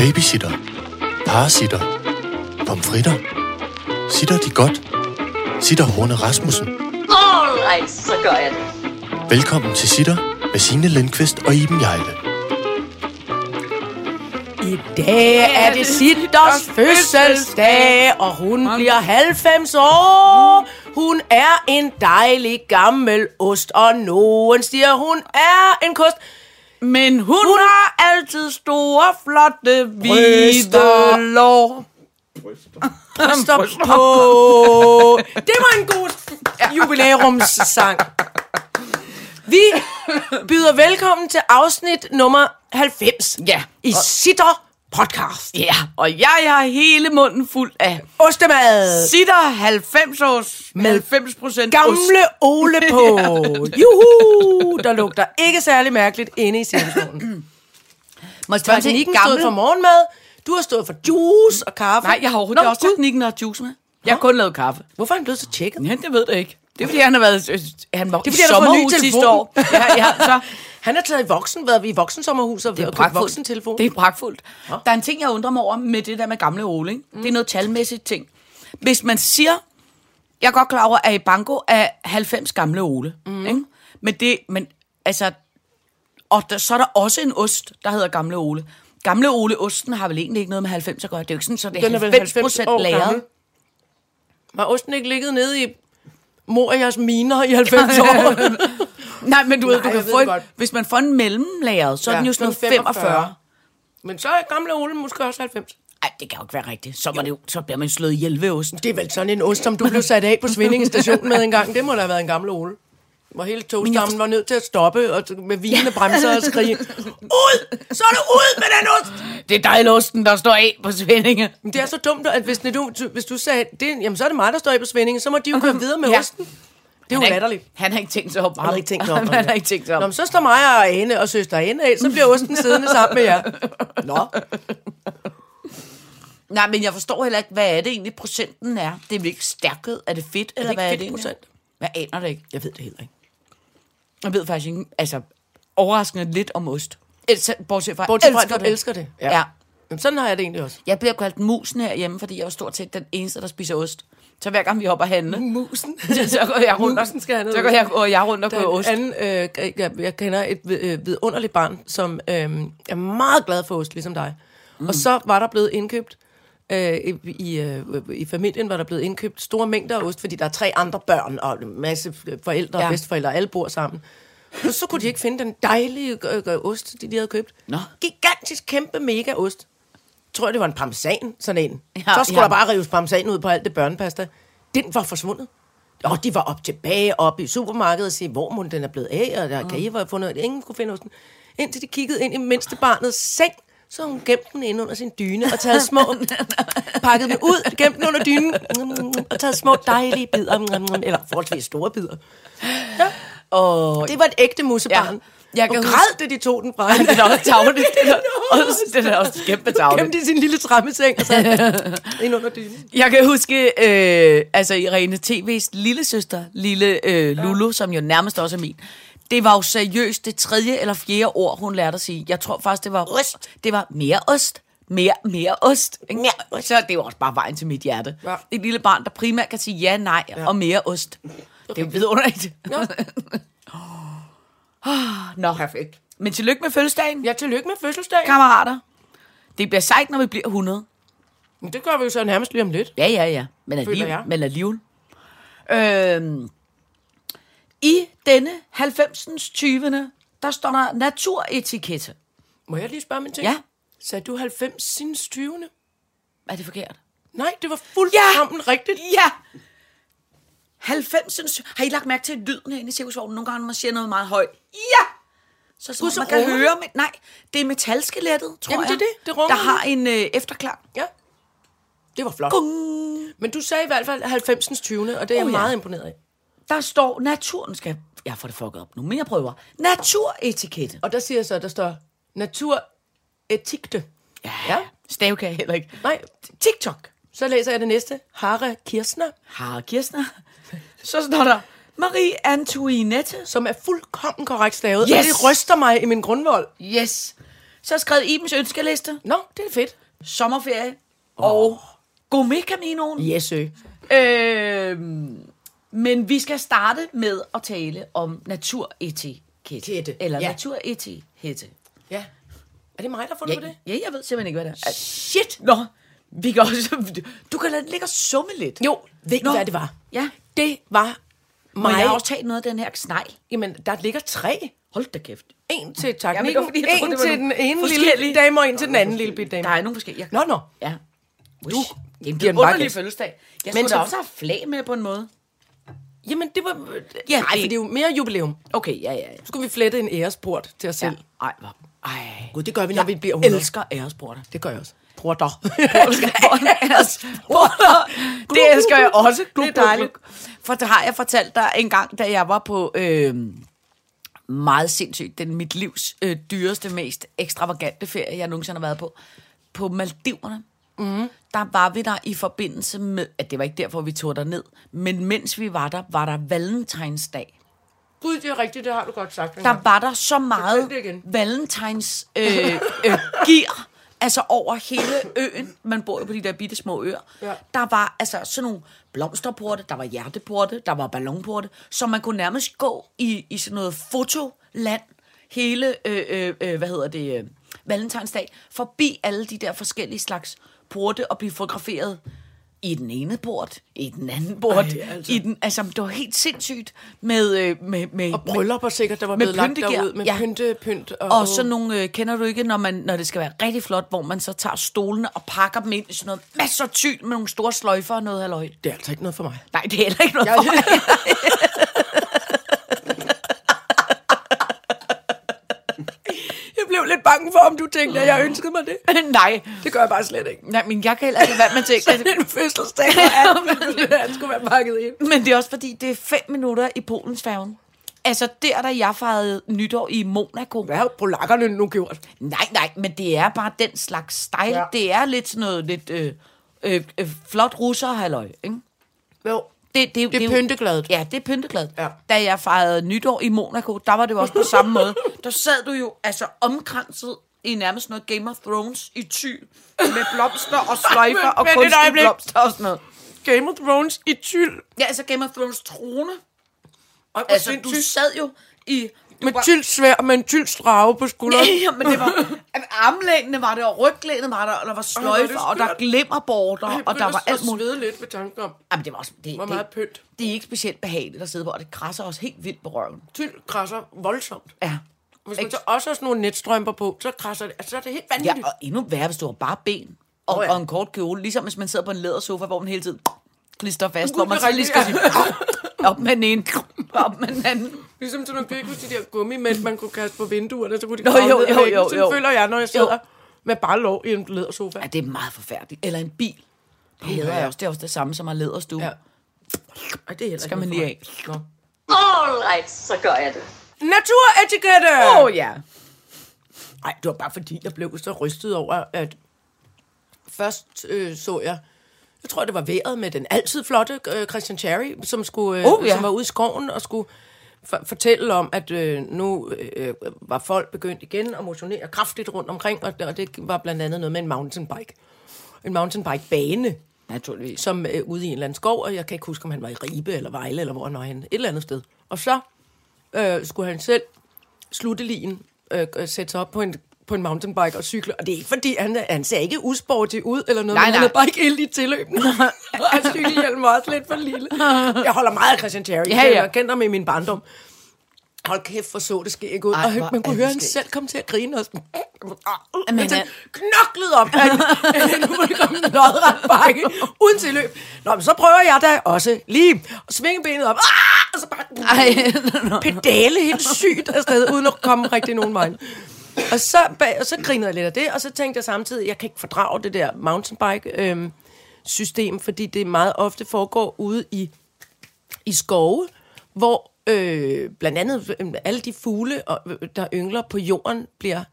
Babysitter. Parasitter. Pomfritter. Sitter de godt? Sitter Horne Rasmussen. Alright, så gør jeg det. Velkommen til Sitter med Signe Lindqvist og Iben Jejle. I dag er det Sitters fødselsdag, og hun bliver 90 år. Hun er en dejlig gammel ost, og nogen siger, hun er en kost. Men hun, hun har altid store, flotte, Bryster. hvide lår. Bryster på. Det var en god jubilæumssang. Vi byder velkommen til afsnit nummer 90 Ja. i Sitter podcast. Ja, og jeg har hele munden fuld af Ostemad. sitter 90 års med 90 procent Gamle Ole på. Juhu! Der lugter ikke særlig mærkeligt inde i situationen. Teknikken stod for morgenmad. Du har stået for juice og kaffe. Nej, jeg har overhovedet Nå, også Gud. teknikken og juice med. Jeg har kun lavet kaffe. Hvorfor er han blevet så tjekket? Ja, det ved jeg ikke. Det er fordi, han har været... øh, Han var Det er i fordi, har ny sommerhus sidste år. Ja, ja, så Han er taget i voksen, været i voksensommerhus og købt voksentelefon. Det er pragtfuldt. Der er en ting, jeg undrer mig over med det der med gamle Ole. Ikke? Mm. Det er noget talmæssigt ting. Hvis man siger... Jeg er godt klar over, at i banko er 90 gamle Ole. Mm. Ikke? Men det... Men, altså, og der, så er der også en ost, der hedder Gamle Ole. Gamle Ole Osten har vel egentlig ikke noget med 90 at gøre. Det er jo ikke sådan, så det Den er vel 90 90 procent år lagret. Var osten ikke ligget nede i Morias miner i 90 år? Nej, men du ved, Nej, du kan få godt. hvis man får en mellemlagret, så er Ja, den jo sådan sådan noget 45. 45. Men så er gamle Ole måske også 90. Ej, det kan jo ikke være rigtigt. Så, var det jo, så bliver man slået ihjel ved osten. Det er vel sådan en ost, som du blev sat af på Svindinge station med en gang. Det må da have været en gammel Ole. Hvor hele togstammen var nødt til at stoppe og med vinende bremser og skrige, Ud! Så er det ud med den ost! Det er dejlosten, der står af på Svendinge. Men det er så dumt, at hvis du, hvis du sagde, det, jamen så er det mig, der står af på Svindinge, så må de jo køre videre med Ja. osten. Det er jo latterligt. Han har ikke tænkt sig om. Han har ikke tænkt sig om. Han har ikke tænkt sig om. Nå, men så står mig og Ane og søster Ane af, så bliver osten siddende sammen med jer. Nå, Nej, men jeg forstår heller ikke, hvad er det egentlig procenten er? Det er vel ikke stærket? Er det fedt? Eller hvad er det procent? Jeg aner det ikke. jeg ved det heller ikke. Jeg ved faktisk ikke, altså overraskende lidt om ost. Altså, bortset fra, Bortset fra, elsker du elsker det. Ja. ja. Jamen, sådan har jeg det egentlig også. Jeg bliver kaldt musen herhjemme, fordi jeg er jo stort set den eneste, der spiser ost. Så hver gang vi hopper handle, Musen. så går jeg rundt, og, Musen skal have noget så går jeg, går jeg rundt og køber er ost. en anden, øh, jeg, jeg kender et øh, vidunderligt barn, som øh, er meget glad for ost, ligesom dig. Mm. Og så var der blevet indkøbt, øh, i, øh, i familien var der blevet indkøbt store mængder af ost, fordi der er tre andre børn og en masse forældre og Ja. bedsteforældre, alle bor sammen. Og så kunne de ikke finde den dejlige øh, øh, ost, de, de havde købt. Nå. Gigantisk, kæmpe mega ost. Tror jeg, det var en parmesan, sådan en. Ja, så skulle ja. der bare rives parmesan ud på alt det børnepasta. Den var forsvundet. Og de var op tilbage op i supermarkedet og sige, hvor må den er blevet af, og der kan I have fundet, ingen kunne finde osten. Indtil de kiggede ind i mindste barnets seng, så hun gemt den inde under sin dyne og taget små, pakket den ud, gemt den under dynen, og taget små dejlige bidder, eller forholdsvis store bidder. Og Det var et ægte mussebarn. Ja. Jeg kan og huske- græd, det de tog den fra det er også tavligt. Det er også, det er også kæmpe tavligt. Gemt i sin lille trammeseng og så ind under dynen. Jeg kan huske, øh, altså Irene TV's lille søster, lille øh, Lulu, ja. som jo nærmest også er min. Det var jo seriøst det tredje eller fjerde ord, hun lærte at sige. Jeg tror faktisk, det var ost. Det var mere ost. Mere, mere ost. Ikke? Mere ost. Så det jo også bare vejen til mit hjerte. Ja. Et lille barn, der primært kan sige ja, nej ja. og mere ost. Det er vidunderligt. Ja. Nå, perfekt. Men tillykke med fødselsdagen, ja, tillykke med fødselsdagen. kammerater. Det bliver sejt, når vi bliver 100. Men det gør vi jo så nærmest lige om lidt. Ja, ja, ja. Men Føler alligevel. jeg. Men alligevel. Øhm, I denne 90. 20. der står der naturetikette. Må jeg lige spørge min ting? Ja. Sagde du 90 sinds 20. Er det forkert? Nej, det var fuldkommen ja. rigtigt. Ja! 90. Har I lagt mærke til lyden herinde i cirkusvognen? Nogle gange, man siger noget meget højt. Ja! Så, så man kan høre... Med, nej, det er metalskelettet, tror Jamen, jeg. det er det. Det runger Der har en øh, efterklang. Ja. Det var flot. Men du sagde i hvert fald 90. 20. Og det er jeg Oh, ja. meget imponeret af. Der står naturen skal... Jeg får det fucket op nu, men jeg prøver. Naturetikette. Og der siger jeg så, der står naturetikte. Ja, ja. Stave kan jeg heller ikke. Nej, TikTok. Så læser jeg det næste. Hare Kirsner, Har Kirstner. Så står der Marie Antoinette. som er fuldkommen korrekt stavet. Yes! Og det ryster mig i min grundvold. Yes. Så har jeg skrevet Ibens ønskeliste, Nå, det er fedt. sommerferie og Gourmet Caminoen. Yes, sø. Øh, men vi skal starte med at tale om naturetikette. Kette, Eller ja. naturetikette. Ja. Er det mig, der har fundet Ja, på det? ja, jeg ved simpelthen ikke, hvad det er. Shit! Nå, vi kan også... Du kan lade ligge og summe lidt. Jo, ved du, hvad det var? Ja. Det var Må mig. jeg også tage noget af den her knegl? Jamen, der ligger tre. Hold da kæft. En til det teknikken, var, fordi jeg troede, en det var til nogle den ene forskellige- lille dame, og en til den anden lille bitte dame. Der er nogle forskellige. Nå, nå. Ja. Du Jamen, det giver er den en bare underlig gas. fødselsdag. Jeg Men skulle så- også have flag med på en måde. Jamen, det var... Ja, Nej, for det- er jo mere jubilæum. Okay, ja, ja, ja. Så skulle vi flette en æresport til os selv. Ej, hvor... Ej. Gud, det gør vi, når jeg vi bliver 100. elsker æresporter. Det gør jeg også. Porter. Det elsker jeg også. Det er dejligt. For det har jeg fortalt dig en gang, da jeg var på... Øh, meget sindssygt. Den mit livs øh, dyreste, mest ekstravagante ferie, jeg nogensinde har været på. På Maldiverne. Mm. Der var vi der i forbindelse med... At det var ikke derfor, vi tog der ned. Men mens vi var der, var der Valentinsdag. Gud, det er rigtigt, det har du godt sagt. Der var der så meget valentines øh, øh, gear, altså over hele øen. Man bor jo på de der bitte små øer. Ja. Der var altså sådan nogle blomsterporte, der var hjerteporte, der var ballonporte, så man kunne nærmest gå i, i sådan noget fotoland hele, øh, øh, øh, hvad hedder det, øh, valentinsdag, forbi alle de der forskellige slags porte og blive fotograferet i den ene port, i den anden Ej, altså. i den, altså det var helt sindssygt med, øh, med, med, Og bryllupper sikkert, der var med blevet lagt derud med Ja. pynte, pynt. Og, og sådan nogle, øh, kender du ikke, når, man, når det skal være rigtig flot, hvor man så tager stolene og pakker dem ind i sådan noget masser af tyld med nogle store sløjfer og noget halvøj. Det er altså ikke noget for mig. Nej, det er heller ikke noget Jeg- for mig. Jeg blev lidt bange for, om du tænkte, at jeg ønskede mig det. Nej. Det gør jeg bare slet ikke. Nej, men jeg kan heller ikke være med ting. Sådan en fødselsdag, hvor alt skulle være pakket ind. Men det er også fordi, det er fem minutter i Polens færgen. Altså der, da jeg fejrede nytår i Monaco. Hvad har polakkerne nu gjort? Nej, nej, men det er bare den slags style. Ja. Ja. Det er lidt sådan noget lidt øh, øh, øh, flot russer halløj, ikke? Jo, Det, det, det er jo- pyntegladet. Ja, det er pyntegladet. Ja. Da jeg fejrede nytår i Monaco, der var det jo også på samme måde. Der sad du jo altså omkranset i nærmest noget Game of Thrones i ty med blomster og sløjfer og et kunstige blomster og sådan noget. Game of Thrones i tyld. Ja, altså Game of Thrones trone. Og Altså, du sad jo i... Med var- tyld svær og med en tyld strave på skulderen. Ja, men det var... Armlængene var der, og ryglænet var der, og der var er det sløjfer, og der glimmerborder, Jeg og der var alt muligt. svede lidt ved tanken om Jamen, det var også... Det, hvor det, meget pynt. det er ikke specielt behageligt at sidde på, og det krasser også helt vildt på røven. Tyld krasser voldsomt. Ja. Hvis man så også har sådan nogle netstrømper på, så krasser det. Altså, så er det helt Ja, vanvittigt. og endnu værre, hvis du har bare ben og, oh, ja. ja. og en kort kjole. Ligesom hvis man sidder på en lædersofa, hvor man hele tiden lige står fast, hvor man det så lige skal sige, op med ene, op med den anden. Ligesom sådan nogle huske de der gummimænd, man kunne kaste på vinduerne, så kunne de Nå, komme jo, ned jo, væggen. jo, Sådan jo. føler jeg, når jeg sidder Jo. med bare lov i en lædersofa. Ja, det er meget forfærdeligt. Eller en bil. Det hader jeg også. Det er også det samme som at læderstue. Ja. Ej, det er heller Skal man lige af. Nå. All right, så gør jeg det. Naturetikette! Åh, oh, ja. Nej, det var bare fordi, jeg blev så rystet over, at først øh, så jeg, jeg tror, det var vejret med den altid flotte øh, Christian Cherry, som, skulle, øh, Oh, ja. som var ude i skoven og skulle for, fortælle om, at øh, nu øh, var folk begyndt igen at motionere kraftigt rundt omkring, og, og det var blandt andet noget med en mountainbike. En mountainbike-bane, Naturligvis. som øh, ude i en eller anden skov, og jeg kan ikke huske, om han var i Ribe eller Vejle, eller hvor han var henne. Et eller andet sted. Og så øh, skulle han selv slutte ligen, øh, øh, sætte sig op på en, på en mountainbike og cykle. Og det er ikke fordi, han, han ser ikke usportig ud eller noget, Nej, men han nej. er bare ikke helt i tilløbene. og hans cykelhjelm var også lidt for lille. Jeg holder meget af Christian Terry. Ja, ja. Jeg kendte ham i min barndom. Hold kæft, for så det sker ikke ud. Ej, og man kunne høre, det han selv komme til at grine og sådan... Jamen, han han- knoklede op af en hurtigkommende lodret bakke, uden tilløb. Nå, men så prøver jeg da også lige at svinge benet op. Ah! Og så bare Ej, pedale helt sygt afsted, uden at komme rigtig nogen vej. Og så, bag, og så grinede jeg lidt af det, og så tænkte jeg samtidig, jeg kan ikke fordrage det der mountainbike-system, fordi det meget ofte foregår ude i, i skove, hvor øh, blandt andet øh, alle de fugle, øh, der yngler på jorden, bliver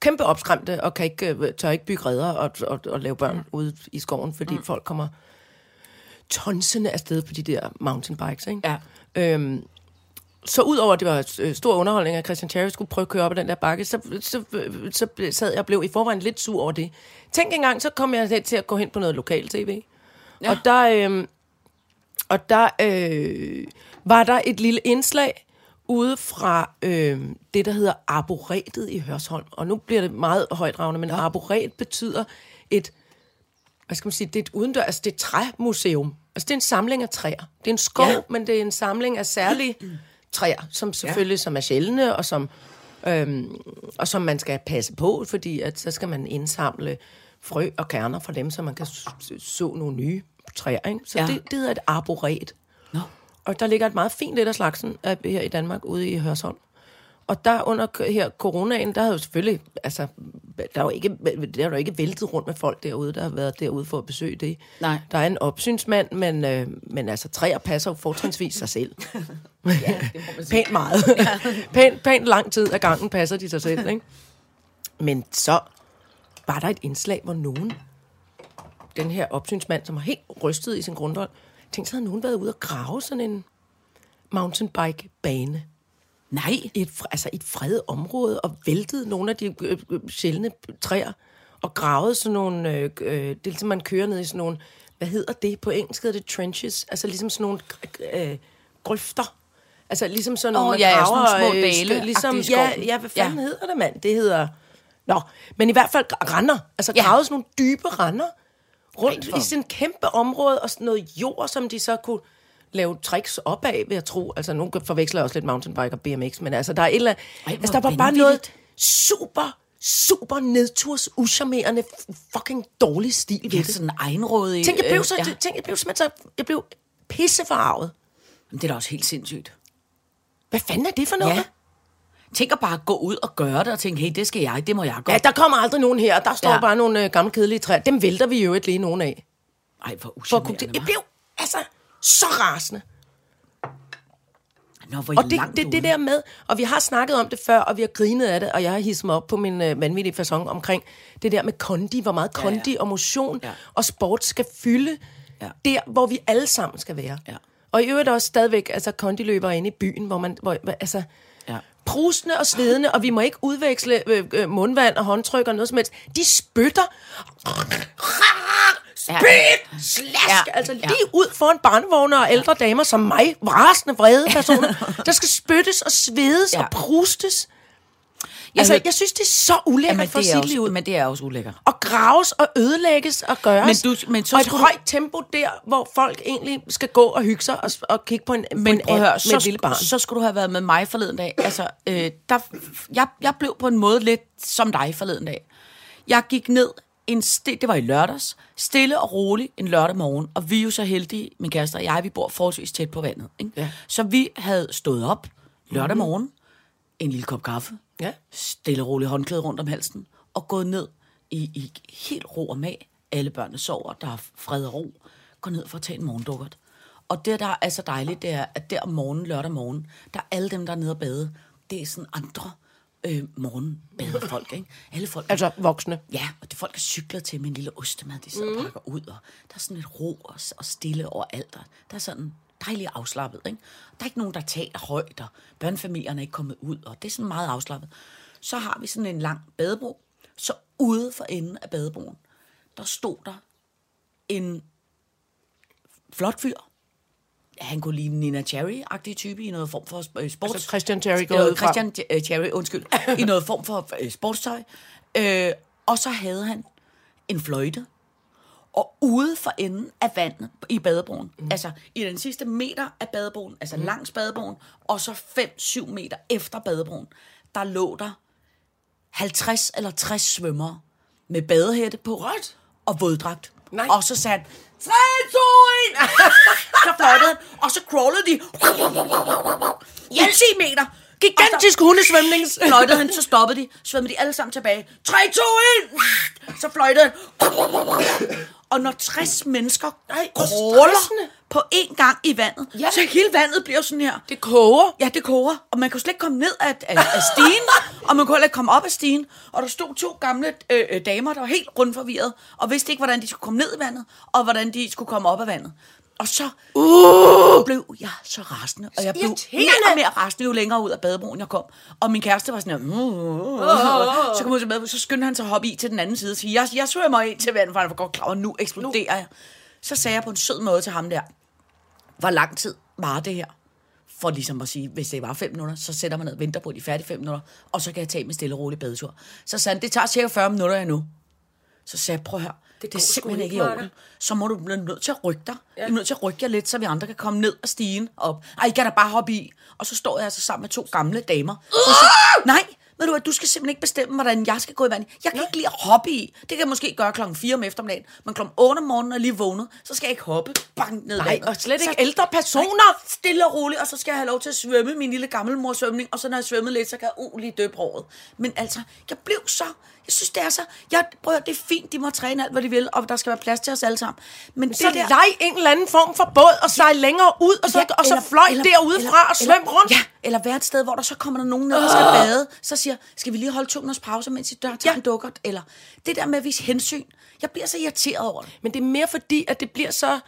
kæmpe opskræmte og kan ikke, øh, tør ikke bygge redder og, og, og lave børn ude i skoven, fordi mm. folk kommer tonsende afsted på de der mountainbikes. Ikke? Ja. Øhm, så udover at det var øh, stor underholdning, at Christian Cherry skulle prøve at køre op ad den der bakke, så, så, så sad jeg og blev i forvejen lidt sur over det. Tænk engang, så kom jeg til at gå hen på noget lokal-tv. Ja. Og der, øh, og der øh, var der et lille indslag ude fra øh, det, der hedder Arboretet i Hørsholm. Og nu bliver det meget højdragende, men ja. arboret betyder et, hvad skal man sige, det er et udendør, altså det er et træmuseum. Altså det er en samling af træer. Det er en skov, ja. men det er en samling af særlige træer, som selvfølgelig ja. som er sjældne, og som, øhm, og som man skal passe på, fordi at så skal man indsamle frø og kerner fra dem, så man kan så nogle nye træer. Ikke? Så Ja. det, det hedder et arboret. Nå. Og der ligger et meget fint lidt af slagsen øh, her i Danmark, ude i Hørsholm. Og der under her coronaen, der har jo selvfølgelig, altså, der er jo ikke, der er jo ikke væltet rundt med folk derude, der har været derude for at besøge det. Nej. Der er en opsynsmand, men, øh, men altså, træer passer jo fortrinsvis sig selv. Ja, det. Pænt meget. pænt, pænt lang tid af gangen passer de sig selv, ikke? Men så var der et indslag, hvor nogen, den her opsynsmand, som var helt rystet i sin grundvold, tænkte, så havde nogen været ude og grave sådan en mountainbike-bane Nej. et, altså et fredet område og væltede nogle af de øh, øh, sjældne træer og gravede sådan nogle, øh, øh, det er ligesom man kører ned i sådan nogle, hvad hedder det på engelsk, hedder det trenches, altså ligesom sådan nogle øh, grøfter. Altså ligesom sådan nogle, Åh, man ja, sådan graver, nogle små øh, dale-agtige ligesom, ja, ja, hvad fanden Ja. hedder det, mand? Det hedder, nå, men i hvert fald render, altså Ja. gravede sådan nogle dybe render rundt i sådan et kæmpe område og sådan noget jord, som de så kunne lave tricks op af, vil jeg tro. Altså, nogen forveksler også lidt mountainbike og BMX, men altså, der er et eller andet... Ej, Altså, der var bare noget super, super nedturs, uschammerende, fucking dårlig stil ved Ja, det. sådan egenrådig. Tænk, jeg blev øh, så... ja. Tænk, jeg blev simpelthen så... Jeg blev pissefarvet. Men det er da også helt sindssygt. Hvad fanden er det for noget? Ja. Tænk at bare gå ud og gøre det, og tænke, hey, det skal jeg, det må jeg gøre. Ja, der kommer aldrig nogen her. Der står Ja. bare nogle øh, gamle kedelige træer. Dem vælter vi jo et lige nogen af. Ej, hvor uschammerende, jeg blev altså så rasende. Nå, hvor Og det, langt det, det der med, og vi har snakket om det før, og vi har grinet af det, og jeg har hisset mig op på min øh, vanvittige fasong omkring det der med kondi, hvor meget kondi ja, og motion Ja. ja. og sport skal fylde Ja. ja. der, hvor vi alle sammen skal være. Ja. Og i øvrigt også stadigvæk, altså kondiløber inde i byen, hvor man, hvor, altså, Ja. Prusende og svedende, og vi må ikke udveksle øh, øh, mundvand og håndtryk og noget som helst. De spytter. Spyt! Slask! Ja. Altså Ja. lige ud foran barnevogne og ældre damer som mig, rasende, vrede personer, der skal spyttes og svedes ja. og prustes. Jeg altså, hørte- jeg synes, det er så ulækkert Jamen, for sige også, ud. men det er også ulækkert. Og graves og ødelægges og gøres. Men du- men så og et højt tempo der, hvor folk egentlig skal gå og hygge sig og, og kigge på en, på Men en prøv høre, and så, med et lille barn. så skulle du have været med mig forleden dag. Altså, øh, der, jeg, jeg blev på en måde lidt som dig forleden dag. Jeg gik ned, en sti- det var i lørdags, stille og roligt en lørdag morgen, og vi er jo så heldige, min kæreste og jeg, vi bor forholdsvis tæt på vandet. Ikke? Ja. Så vi havde stået op lørdag morgen, en lille kop kaffe, Ja. stille og roligt håndklæde rundt om halsen, og gået ned i, i helt ro og mag. Alle børnene sover, der er fred og ro. Gå ned for at tage en morgendukkert. Og det, der er så dejligt, det er, at der om morgenen, lørdag morgen, der er alle dem, der er nede og bade, det er sådan andre øh, morgenbadefolk, ikke? Alle folk, Altså voksne. Ja, og det folk er cykler til med en lille ostemad, de sidder og pakker ud, og der er sådan et ro og, og stille over alt. Der, der er sådan dejligt afslappet, ikke? Der er ikke nogen, der taler højt, og børnefamilierne er ikke kommet ud, og det er sådan meget afslappet. Så har vi sådan en lang badebro, så ude for enden af badebroen, der stod der en flot fyr. Han kunne ligne Nina Cherry-agtig type i noget form for øh, sports... Altså Christian Cherry går Øh, ud fra. Christian øh, Cherry, undskyld. I noget form for sportstøj. Øh, og så havde han en fløjte. Og ude for enden af vandet i badebroen, mm. altså i den sidste meter af badebroen, altså mm. langs badebroen, og så 5-7 meter efter badebroen, der lå der 50 eller 60 svømmere med badehætte på What? og våddragt. Nej. Og så sagde han, 3, 2, 1! så fløjtede han, og så crawlede de i 10 meter. Gigantisk hundesvømning. Fløjtede han, så stoppede de, svømmede de alle sammen tilbage. 3, 2, 1! Så fløjtede han. Og når 60 mennesker Nej, stressende. på én gang i vandet, Ja. så hele vandet bliver sådan her. Det koger. Ja, det koger, og man kunne slet ikke komme ned af, af, af stigen, og man kunne heller ikke komme op af stigen. Og der stod to gamle øh, øh, damer, der var helt rundt forvirret, og vidste ikke, hvordan de skulle komme ned i vandet, og hvordan de skulle komme op af vandet. Og så uh! blev jeg så rasende, og jeg blev mere og mere rasende, jo længere ud af badebroen jeg kom. Og min kæreste var sådan her, uh, så kom ud til badebroen, så skyndte han sig at hoppe i til den anden side og sige, jeg, jeg svømmer ind til vandet, for han var godt klar, og nu eksploderer jeg. Så sagde jeg på en sød måde til ham der, hvor lang tid var det her? For ligesom at sige, hvis det var fem minutter, så sætter man ned og venter på, at de er færdige fem minutter, og så kan jeg tage min stille og rolig badetur. Så sagde han, det tager cirka 40 minutter endnu. Så sagde jeg, prøv her, det, det er simpelthen ikke, ikke i orden. Så må du blive nødt til at rykke dig. Ja. Du er nødt til at rykke jer lidt, så vi andre kan komme ned og stigen op. Ej, I kan da bare hoppe i. Og så står jeg altså sammen med to gamle damer. Og så, nej, ved du hvad, du skal simpelthen ikke bestemme, hvordan jeg skal gå i vand. Jeg kan ikke lide at hoppe i. Det kan jeg måske gøre klokken 4 om eftermiddagen. Men klokken 8 om morgenen er lige vågnet, så skal jeg ikke hoppe. Bang, ned i Nej, og slet ikke Så- ældre personer. Nej, stille og roligt, og så skal jeg have lov til at svømme min lille gammelmor svømning, og så når jeg svømmet lidt, så kan jeg uh, lige dø på håret. Men altså, jeg blev så, jeg synes det er så, jeg, prøv at høre, det er fint, de må træne alt, hvad de vil, og der skal være plads til os alle sammen. Men Så leg en eller anden form for båd, og sejl længere ud, og så, og så fløj derudefra og svøm rundt. Ja, eller være et sted, hvor der så kommer der nogen ned og skal bade, så siger, skal vi lige holde to minutters pause, mens I dør tager Ja. en dukkert? Eller det der med at vise hensyn. Jeg bliver så irriteret over det. Men det er mere fordi, at det bliver så,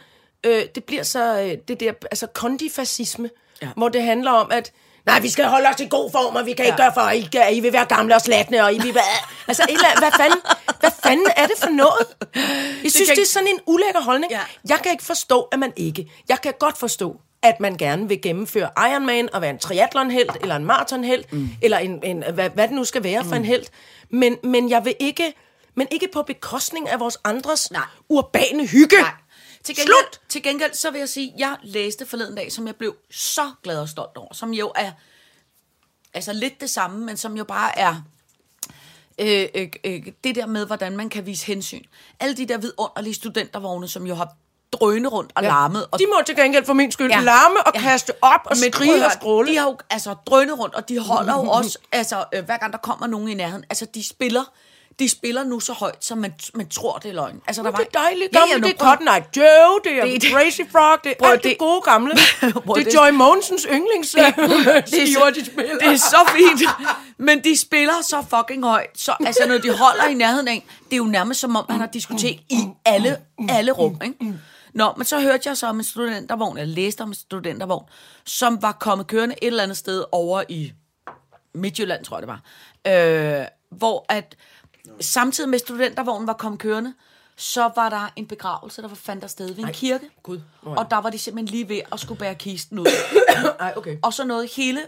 øh, det bliver så, øh, det der, altså kondifascisme, Ja. ja. hvor det handler om, at nej, vi skal holde os i god form, og vi kan ja. ikke gøre for, at I, at I vil være gamle og slatne, og I vil være... altså, eller hvad fanden, hvad fanden er det for noget? Jeg synes, det, kan- det er sådan en ulækker holdning. Ja. Jeg kan ikke forstå, at man ikke... Jeg kan godt forstå, at man gerne vil gennemføre Ironman og være en triathlonhelt, eller en maratonhelt, mm. eller en, en, hvad, hvad det nu skal være for en helt. Men, men jeg vil ikke... Men ikke på bekostning af vores andres Nej. urbane hygge. Nej. Til gengæld, Slut! til gengæld, så vil jeg sige, jeg læste forleden dag, som jeg blev så glad og stolt over, som jo er altså lidt det samme, men som jo bare er øh, øh, øh, det der med, hvordan man kan vise hensyn. Alle de der vidunderlige studentervogne, som jo har drønet rundt og ja. larmet. Og De må til gengæld for min skyld Ja. larme og Ja. kaste op og Men skrige og skråle. De har jo altså drønet rundt, og de holder jo også, altså øh, hver gang der kommer nogen i nærheden, altså de spiller, de spiller nu så højt, som man, man tror, det er løgn. Altså, der Det er dejligt Ja, ja, det er Cotton Eye Joe, det er Det- det, Crazy Frog, det er alt det, det- gode gamle. Prøv, det det- er Joy Mogensens yndlings det, så- de spiller. Det er så fint. Men de spiller så fucking højt. Så, altså, når de holder i nærheden af, det er jo nærmest som om, han har diskotek i alle, alle rum. Ikke? Nå, men så hørte jeg så om en studentervogn, jeg læste om en studentervogn, som var kommet kørende et eller andet sted over i Midtjylland, tror jeg det var. Øh, hvor at samtidig med studentervognen var kommet kørende, så var der en begravelse, der fandt der sted ved en kirke. Gud. Ja. Og der var de simpelthen lige ved at skulle bære kisten ud. Ej, okay. Og så nåede hele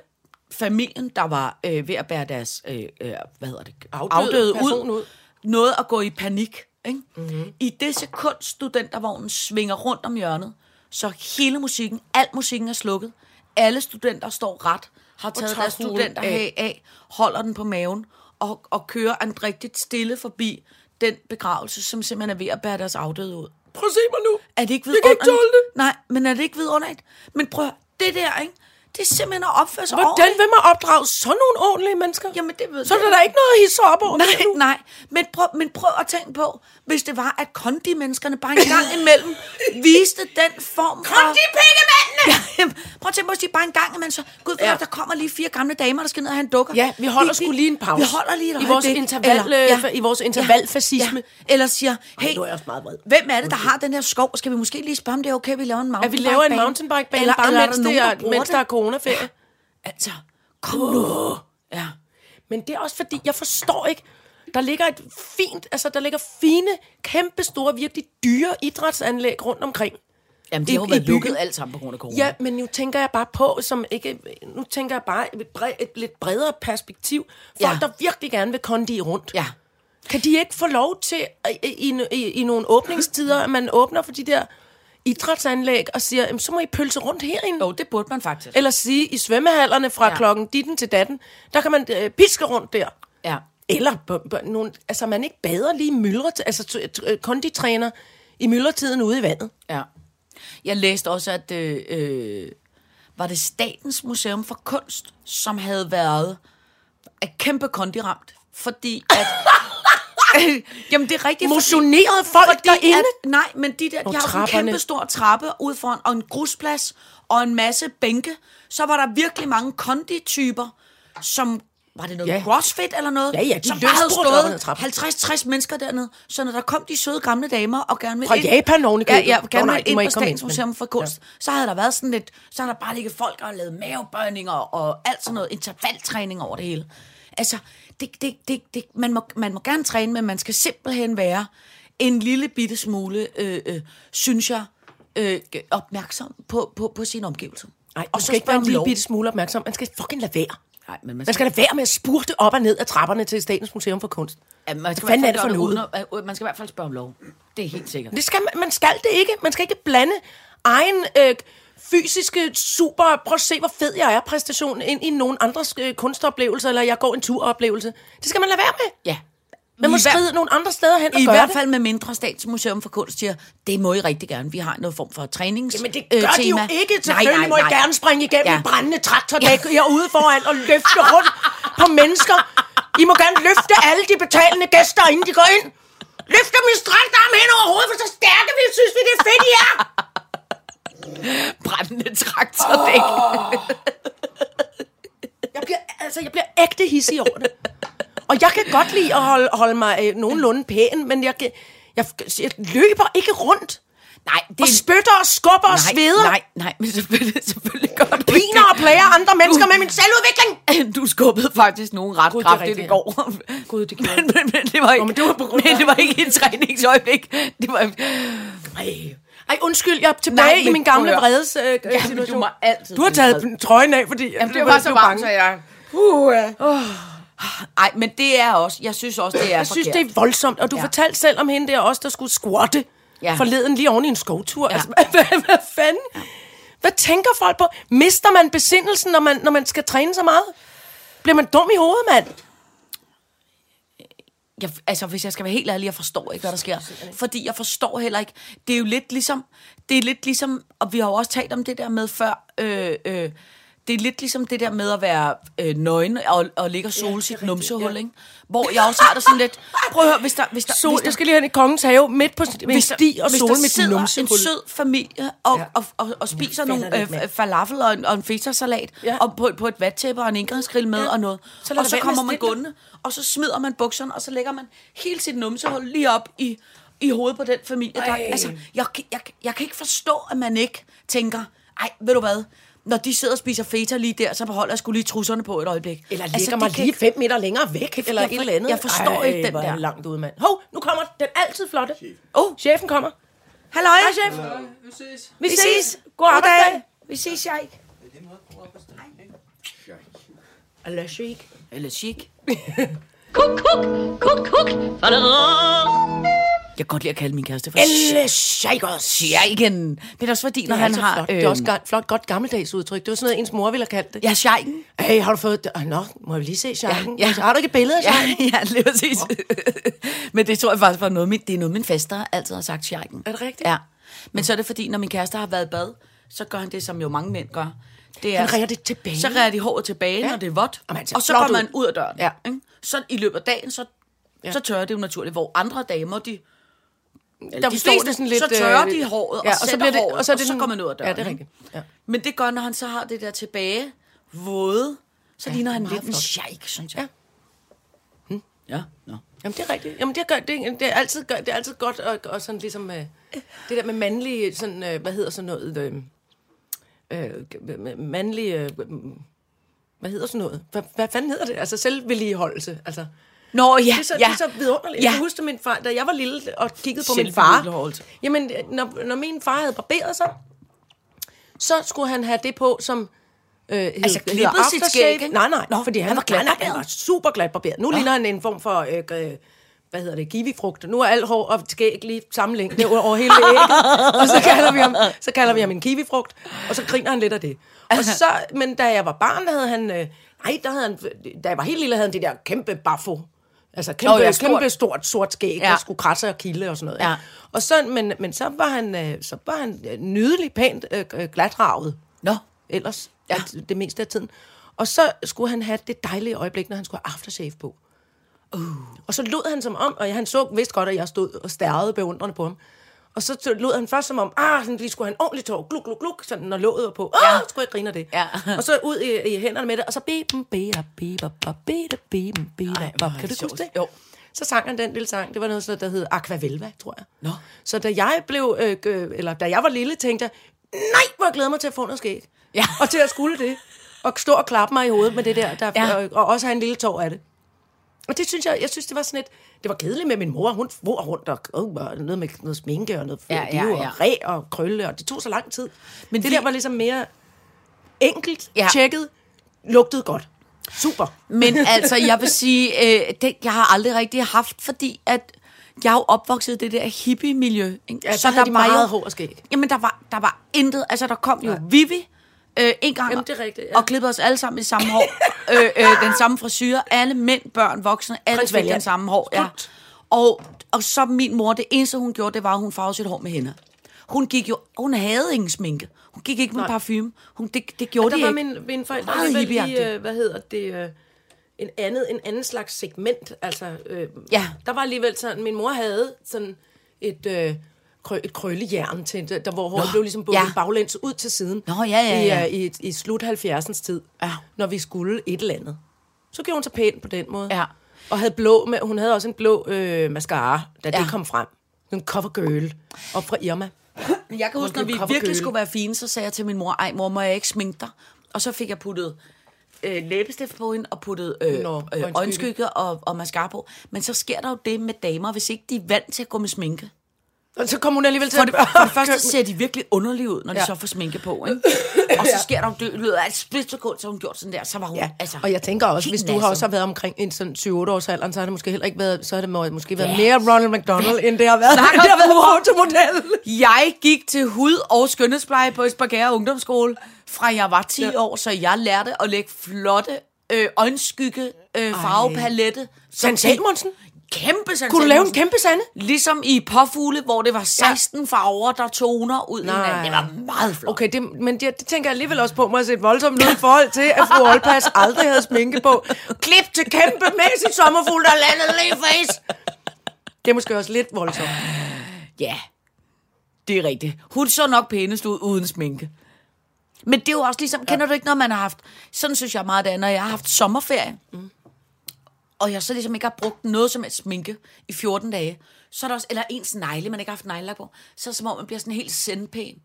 familien, der var øh, ved at bære deres, øh, øh, hvad hedder det, Afdøde person ud. nåede at gå i panik. Ikke? Mm-hmm. I det sekund, studentervognen svinger rundt om hjørnet, så hele musikken, al musikken er slukket. Alle studenter står ret, har taget deres huen studenter af. af. af, holder den på maven og, og kører andrigtigt stille forbi den begravelse, som simpelthen er ved at bære deres afdøde ud. Prøv at se mig nu. Er det ikke Jeg kan ikke vidunderligt? tåle det. Nej, men er det ikke vidunderligt? Men prøv det der, ikke? Det er simpelthen at opføre sig Hvordan ordentligt. vil man opdrage sådan nogle ordentlige mennesker? Jamen, det ved Så er der da ikke noget at hisse op over. Nej, nej. Men prøv, men prøv at tænke på, hvis det var, at kondi-menneskerne bare en gang imellem viste den form for... Kondi-pikgemændene! Ja, prøv at tænke på, hvis de bare en gang imellem så... Gud, ja. Ja. der kommer lige fire gamle damer, der skal ned og have en dukker. Ja, vi holder sgu lige en pause. Vi holder lige et I vores interval, øh, i vores intervalfascisme. Ja. Eller siger, hey, nu er jeg også meget vred. hvem er det, der har den her skov? Skal vi måske lige spørge, om det er okay, vi laver en At vi mountainbike laver en mountainbike-bane, bare eller er mens, der er, mens der er? Coronaferie. Altså, kom nu. Ja. Men det er også fordi, jeg forstår ikke, der ligger et fint, altså der ligger fine, kæmpe store, virkelig dyre idrætsanlæg rundt omkring. Jamen, det har jo været byen. lukket alt sammen på grund af corona. Ja, men nu tænker jeg bare på, som ikke, nu tænker jeg bare et, bred, et lidt bredere perspektiv. Folk, Ja. der virkelig gerne vil kondi rundt. Ja. Kan de ikke få lov til, i, i, i, i nogle åbningstider, at man åbner for de der idrætsanlæg og siger, "Jamen, så må I pølse rundt herinde? Jo, det burde man faktisk. Eller sige, i svømmehallerne fra Ja. klokken ditten til datten, der kan man øh, piske rundt der. Ja. Eller på, på nogle, altså man ikke bader lige i myldret, altså t- t- øh, konditræner i myldretiden ude i vandet. Ja. Jeg læste også, at øh, øh, var det Statens Museum for Kunst, som havde været et kæmpe kondiramt, fordi at... Jamen, det er rigtigt. Motionerede folk fordi derinde? At, nej, men de der, Og de har en kæmpe stor trappe ud foran, og en grusplads, og en masse bænke. Så var der virkelig mange kondityper, som var det noget Ja. crossfit eller noget? Ja, ja, de som bare havde stået 50-60 mennesker dernede. Så når der kom de søde gamle damer og gerne ville Fra ind, Japan oven ja, ja, Nå, gerne nej, ville de ind på Statens Museum for Kunst, ja. så havde der været sådan lidt, så har der bare ligget folk og lavet mavebøjninger og alt sådan noget, intervaltræning over det hele. Altså, det, det, det, det, man, må, man må gerne træne, men man skal simpelthen være en lille bitte smule, øh, øh, synes jeg, øh, opmærksom på, på, på sine omgivelser. Nej, og skal ikke være en lille bitte smule opmærksom. Man skal fucking lade være. Nej, men man Man skal lade være med at spurte op og ned af trapperne til Statens Museum for Kunst. Ja, man skal, Hvad er det for noget? at- øh, man skal i hvert fald spørge om lov. Det er helt sikkert. Det skal man, man skal det ikke. Man skal ikke blande egen øh, fysiske super, prøv at se, hvor fed jeg er, præstation ind i nogen andres øh, kunstoplevelser, eller jeg går en turoplevelse. Det skal man lade være med. Ja. Man må I hver- skride nogle andre steder hen og I gøre hvert det. fald med mindre Statsmuseum for Kunst siger, det må I rigtig gerne. Vi har noget form for trænings Jamen det øh, gør de jo ikke. Selvfølgelig må I gerne springe igennem Ja. ja. brændende traktordæk herude foran og løfte rundt på mennesker. I må gerne løfte alle de betalende gæster, inden de går ind. Løft dem i strakt arm hen over hovedet, for så stærke vi synes vi, det er fedt, I er. Brændende traktordæk. Jeg bliver, altså, jeg bliver ægte hissig over det. Og jeg kan godt lide at holde, holde mig øh, nogenlunde pæn, men jeg, kan- jeg, jeg løber ikke rundt. Nej, det Og spytter og skubber og nej, sveder. Nej, nej, men selvfølgelig, selvfølgelig gør du ikke Piner og plager andre mennesker med min selvudvikling. det. Du skubbede faktisk nogen ret det er kraftigt i går. Gud, det gjorde men, men, men, det var ikke, Nå, men det var på grund men det var ikke et træningsøjeblik. Det var, Ej. Ej, undskyld, jeg er tilbage Nej, Nej, i men min gamle vredes øh, men du situation. må altid Du har taget vred. trøjen af, fordi Jamen, du det var så du varmt, så jeg... Uh, ja. Ej, men det er også, jeg synes også, det er Jeg synes, forkert. det er voldsomt. Og du Ja. ja. fortalte selv om hende der også, der skulle squatte Ja. ja. forleden lige oven i en skovtur. Ja. Ja. Altså, hvad, hvad, hvad fanden? Ja. Hvad tænker folk på? Mister man besindelsen, når man, når man skal træne så meget? Bliver man dum i hovedet, mand? Jeg, altså, hvis jeg skal være helt ærlig, jeg forstår ikke, hvad der sker. Fordi jeg forstår heller ikke. Det er jo lidt ligesom, det er lidt ligesom, og vi har jo også talt om det der med før, øh, øh, det er lidt ligesom det der med at være øh, nøgen og, og ligge og sole ja, sit numsehul, ja. ikke? Hvor jeg også har det sådan lidt, prøv at høre, hvis der, hvis der, Sol, hvis der, jeg skal lige hen i kongens have midt på en hvis der, sti og sol med din sidder numsehul. en sød familie og, ja. Ja. og, og, og spiser falder nogle øh, falafel og en, og en fetasalat ja. Ja. og på, på et vattæppe og en indgangsgrill med ja. Ja. og noget. Så og så kommer man gående, og så smider man bukserne, og så lægger man hele sit numsehul lige op i, i hovedet på den familie. Der, Ej. altså, jeg, jeg, jeg kan ikke forstå, at man ikke tænker, ej, ved du hvad, når de sidder og spiser feta lige der, så beholder jeg skulle lige trusserne på et øjeblik. Eller Altså, ligger det mig kan lige ikke- fem meter længere væk, eller jeg et eller andet. jeg forstår Ej, ikke den er der. langt ude, mand. Hov, nu kommer den altid flotte. Oh, Chefen kommer. halløj. Hej, chef. Vi ses. God arbejdsdag. Vi ses, jeg ikke. Eller chic. Eller chic. Kuk, kuk, kuk, kuk. Jeg kan godt lide at kalde min kæreste for Elle Shakers. Sheiken. Det er også fordi, når Det er han altså har... flot. Det er også ga- flot, godt gammeldags udtryk. Det var sådan noget, ens mor ville have kaldt det. Ja, Sheiken. Hey, har du fået... det? Ah, Nå, må jeg lige se Shaken? Ja, Ja, ja. Har du ikke et billede af Ja, Shaken? ja, lige præcis. Men det tror jeg faktisk var noget, min, det er noget, min faster altid har sagt, Sheiken. Er det rigtigt? Ja. Men så er det fordi, når min kæreste har været i bad, så gør han det, som jo mange mænd gør. Det er, Han ræger det tilbage. Så ræger de håret tilbage, ja. Ja. når det er vådt. Og man ser Og så går man ud af døren. Ja. Ikke? Så i løbet af dagen, så, ja. så tørrer det jo naturligt. Hvor andre damer, de... Der de står det sådan lidt... så tørrer øh, de håret, ja, og, så bliver det, håret, og så, og så sådan- går man ud af døren. Ja, det er rigtigt. Ja. Men det gør, når han så har det der tilbage, våde, så ja, ligner han lidt en flot. sheik, synes jeg. Ja. Ja, ja. Jamen, det er rigtigt. Jamen, det er, godt- det, det er, altid, godt- det er altid godt, og, og sådan ligesom, øh, det der med mandlige, sådan, øh, hvad hedder sådan noget, øh, øh, mandlige, øh, hvad hedder sådan noget? Hvad, hvad fanden hedder det? Altså selvvedligeholdelse. Altså, Nå, ja, det er så, ja. det er så vidunderligt. Ja. Jeg kan huske, min far, da jeg var lille og kiggede på min far, jamen, når, når min far havde barberet sig, så skulle han have det på, som Øh, hed, Altså, hedder klippet sit aftershave. skæg? Nej, nej, Nå, Nå, fordi han, han var glat. Han var super glat barberet. Nu ligner han en form for, øh, øh, hvad hedder det, kiwifrugt. Nu er alt hår og skæg lige samme længde over, over hele ægget. og så kalder, vi ham, så kalder vi ham en kiwifrugt, og så griner han lidt af det. Og så, men da jeg var barn, havde han, øh, nej, der havde han, da jeg var helt lille, havde han det der kæmpe baffo. Altså kæmpe, oh, ja, stort. kæmpe stort sort skæg, Ja. der skulle krasse og kilde og sådan noget. Ja. Og så, men, men så var han, øh, så var han øh, nydelig, pænt øh, øh, glatravet Nå. ellers, Ja. det, det meste af tiden. Og så skulle han have det dejlige øjeblik, når han skulle have aftershave på. Uh. Og så lod han som om, og han så vist godt, at jeg stod og stærrede beundrende på ham. Og så lød han først som om, ah, sådan, lige skulle have en ordentlig tår, gluk, gluk, gluk, sådan, når låget var på. Ah, Ja. skulle jeg grine af det. Ja. og så ud i, i hænderne med det, og så biben, bida, bida, bida, hvor er Kan du huske det? Jo. Så sang han den lille sang. Det var noget, sådan, der hed Aquavelva, tror jeg. Nå. Så da jeg blev, øh, eller da jeg var lille, tænkte jeg, nej, hvor jeg glæder mig til at få noget skæg. Ja. Og til at skulle det. Og stå og klappe mig i hovedet med det der, der Ja. og, og også have en lille tår af det. Og det synes jeg, jeg synes, det var sådan et, det var kedeligt med min mor. Hun for rundt og, og noget med noget sminke og noget Ja, ja, ja, ja, ja. og ræ og krølle, og det tog så lang tid. Men det vi- der var ligesom mere enkelt, Ja. ja. tjekket, lugtede godt. Super. Men altså, jeg vil sige, øh, det, jeg har aldrig rigtig haft, fordi at jeg er jo opvokset i det der hippie-miljø. Ikke? Ja, så der de meget hår og skæg. Jamen, der var, der var intet. Altså, der kom jo Vivi øh, en gang Jamen, det er rigtigt, ja. og klippede os alle sammen i samme hår. øh, øh, den samme frisyr. Alle mænd, børn, voksne, alle fik den samme hår. Ja. Og, og så min mor, det eneste hun gjorde, det var, at hun farvede sit hår med hænder. Hun gik jo, hun havde ingen sminke. Hun gik ikke med parfume. Hun, det, det gjorde de der var ikke. min, mine forældre havde vel øh, hvad hedder det, øh, en, andet, en anden slags segment. Altså, øh, Ja. Der var alligevel sådan, min mor havde sådan et, øh, krø, et krøllejern til, der, hvor håret blev ligesom bundet ja. baglæns ud til siden. Nå, ja, ja, ja. I, øh, i, i slut 70'ens tid, Ja. når vi skulle et eller andet. Så gjorde hun sig pænt på den måde. Ja. Og havde blå med, hun havde også en blå øh, mascara, da Ja. det kom frem. En cover girl op fra Irma. Jeg kan huske, når vi virkelig skulle være fine, så sagde jeg til min mor, ej mor, må jeg ikke sminke dig? Og så fik jeg puttet øh, læbestift på hende, og puttet øh, Nå, øh, øjenskygge. øjenskygge og, og mascara på. Men så sker der jo det med damer, hvis ikke de er vant til at gå med sminke. Og så kom hun alligevel til For det, for det første ser de virkelig underlige ud, når de Ja. så får sminke på, ikke? Og så sker der jo det, løbet af et splitsekund, så hun gjort sådan der, så var hun, Ja, altså... og jeg tænker også, hvis du har også har været omkring en sådan 7-8 års alderen, så har det måske heller ikke været, så har det må- måske været mere Ronald McDonald, end det har været, Snakker det har været fotomodel. Jeg gik til hud- og skønhedspleje på Esbjerg Ungdomsskole, fra jeg var 10 ja. år, så jeg lærte at lægge flotte øh, øjenskygge, øh, farvepalette. San Salmonsen? Kæmpe San Kunne du lave en kæmpe sande? Ligesom i påfugle, hvor det var 16 farver, der toner ud i Nej. hinanden. Det var meget flot. Okay, det, men det, det tænker jeg alligevel også på, må have set voldsomt ud i forhold til, at fru Olpas aldrig havde sminke på. Klip til kæmpe mæssigt sommerfugl, der landede lige face. Det er måske også lidt voldsomt. Ja, det er rigtigt. Hun så nok pænest ud uden sminke. Men det er jo også ligesom, kender du ikke, når man har haft, sådan synes jeg meget det er, når jeg har haft sommerferie, mm. Og jeg så ligesom ikke har brugt noget som helst sminke i 14 dage, så er der også, eller ens negle, man ikke har haft neglelak på, så er det som om, man bliver sådan helt sendpæn.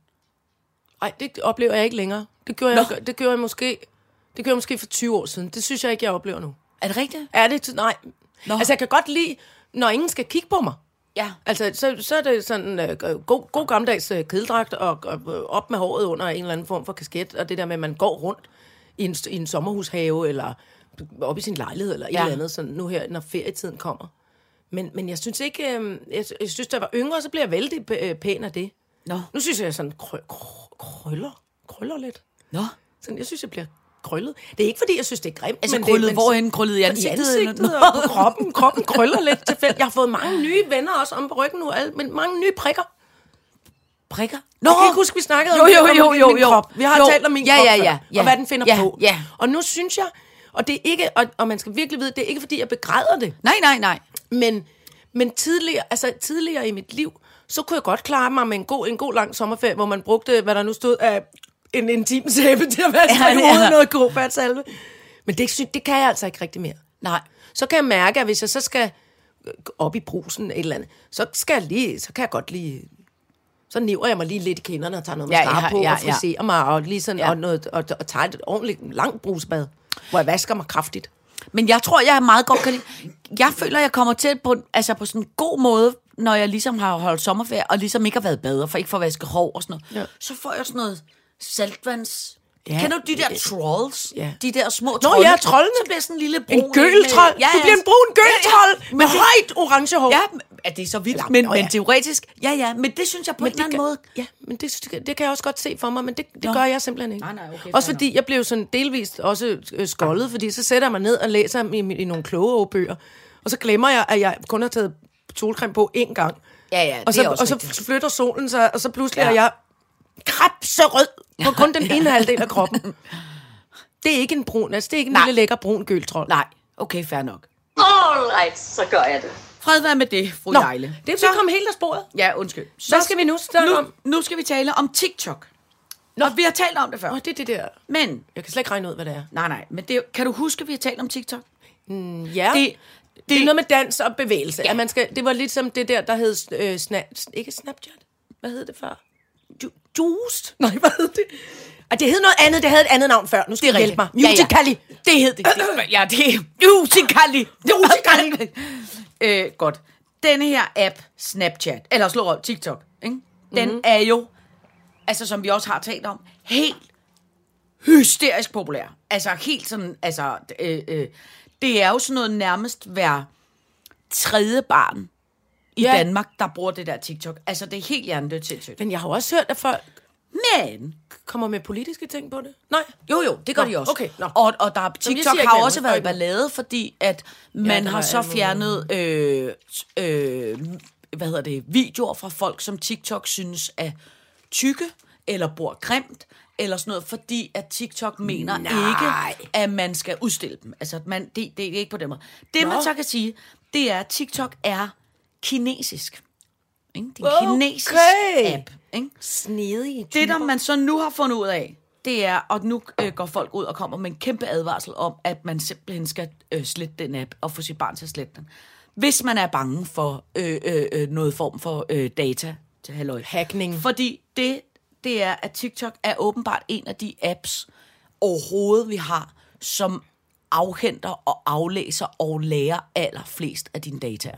Nej, det oplever jeg ikke længere. Det gjorde, jeg, det gjorde jeg måske... Det gjorde jeg måske for 20 år siden. Det synes jeg ikke, jeg oplever nu. Er det rigtigt? Er det? Nej. Nå. Altså, jeg kan godt lide, når ingen skal kigge på mig. Ja. Altså, så, så er det sådan øh, god, god gammeldags øh, kedeldragt og, og øh, op med håret under en eller anden form for kasket, og det der med, at man går rundt i en, i en sommerhushave, eller op i sin lejlighed, eller ja. Et eller andet, sådan nu her, når ferietiden kommer. Men, men jeg synes ikke, øh, jeg, jeg synes, da jeg var yngre, så bliver jeg vældig øh, pæn af det. Nå. Nu synes jeg, jeg sådan krø, krø, krøller, krøller lidt. Nå. Sådan, jeg synes, jeg bliver krøllet. Det er ikke, fordi jeg synes, det er grimt. Altså men krøllet, det, hvorhen krøllet i i ansigtet? ansigtet eller- og på kroppen. Kroppen krøller lidt tilfældigt. Jeg har fået mange nye venner også om på ryggen nu, alle- men mange nye prikker. Prikker? Nå, jeg kan ikke huske, vi snakkede Jo, om, jo, om jo, jo, min jo. krop. Vi har Jo. talt om min Ja, krop ja, ja, ja. og hvad den finder Ja, på. ja. Og nu synes jeg, og det er ikke, og, og man skal virkelig vide, det er ikke, fordi jeg begræder det, Nej, nej, nej. men, men tidligere, altså tidligere i mit liv, så kunne jeg godt klare mig med en god, en god lang sommerferie, hvor man brugte, hvad der nu stod af en intim sæbe til at vaske Ja, ja, ja. ja. noget god fatsalve. Men det, det kan jeg altså ikke rigtig mere. Nej. Så kan jeg mærke, at hvis jeg så skal op i brusen et eller andet, så skal jeg lige, så kan jeg godt lige, så niver jeg mig lige lidt i kinderne og tager noget Ja, mascara ja, på ja, og friserer mig og lige sådan, Ja. og, noget, og, og tager et ordentligt langt brusbad, hvor jeg vasker mig kraftigt. Men jeg tror, jeg er meget godt kan lide. Jeg føler, jeg kommer til på, altså på sådan en god måde, når jeg ligesom har holdt sommerferie, og ligesom ikke har været bader, for ikke for at vaske hår og sådan noget. Ja. Så får jeg sådan noget saltvands... Ja. Kender du de der trolls? Ja. De der små Nå trolde? ja, troldene. Så bliver sådan en lille brun... En gøltrold! Ja, Du ja. bliver en brun gøltrold Ja, ja. med højt orange hår. Ja, er det er så vildt, Eller- men, Nå, men teoretisk... Ja, ja, men det synes jeg på Men en anden kan, måde... Ja, men det, det kan jeg også godt se for mig, men det, det Nå. gør jeg simpelthen ikke. Nej, nej, okay, også fordi jeg blev sådan delvist også øh, skoldet, fordi så sætter jeg mig ned og læser i, i nogle kloge bøger, og så glemmer jeg, at jeg kun har taget solcreme på én gang. Ja, ja, og det så, og så flytter solen sig, og så pludselig Ja. er jeg krabserød på kun den ene halvdel af kroppen. Det er ikke en brun, altså det er ikke en Nej. lille lækker brun gøltrold. Nej, okay, fair nok. All right, så gør jeg det. Fred være med det, fru Nå, Jejle. det er Så- vi kommet helt af sporet. Ja, undskyld. Hvad skal vi nu snakke nu, om? Nu skal vi tale om TikTok. Nå. Og vi har talt om det før. Åh, det er det der. Men, Jeg kan slet ikke regne ud, hvad det er. nej, nej, men det, kan du huske, at vi har talt om TikTok? Ja, Det, det, det, er noget med dans og bevægelse. Ja. At man skal, det var ligesom det der, der hed... Øh, sna, ikke Snapchat? Hvad hed det før? Ju? Nej, hvad hed det? Og det hed noget andet. Det havde et andet navn før. Nu skal det hjælpe mig. Musical.ly. Ja, ja. Det hed det. det. Ja, det er Musical.ly. Musical.ly. øh, godt. Denne her app, Snapchat, eller slå op, TikTok, ikke? den mm-hmm. er jo, altså som vi også har talt om, helt hysterisk populær. Altså helt sådan, altså, øh, øh, det er jo sådan noget nærmest hver tredje barn i ja. Ja. Danmark, der bruger det der TikTok. Altså, det er helt hjernedødt sindssygt. Men jeg har også hørt, at folk Men, kommer med politiske ting på det. Nej. jo jo, det gør Nå, de også. okay, nå. Og, og der, jeg TikTok ikke har også været ballade, fordi at man der har så fjernet øh, øh, hvad hedder det, videoer fra folk, som TikTok synes er tykke, eller bor grimt, eller sådan noget, fordi at TikTok mener Nej. ikke, at man skal udstille dem. Altså, man, det, det, det er ikke på den måde. Det, Nå. man så kan sige, det er, at TikTok er kinesisk. Ikke? Det er en Okay. kinesisk app. Ikke? Snedige Det, der man så nu har fundet ud af, det er, og nu øh, går folk ud og kommer med en kæmpe advarsel om, at man simpelthen skal øh, slette den app og få sit barn til at slette den. Hvis man er bange for øh, øh, øh, noget form for øh, data til halløj. Hacking. Fordi det, det er, at TikTok er åbenbart en af de apps overhovedet, vi har, som afhenter og aflæser og lærer allerflest af dine data.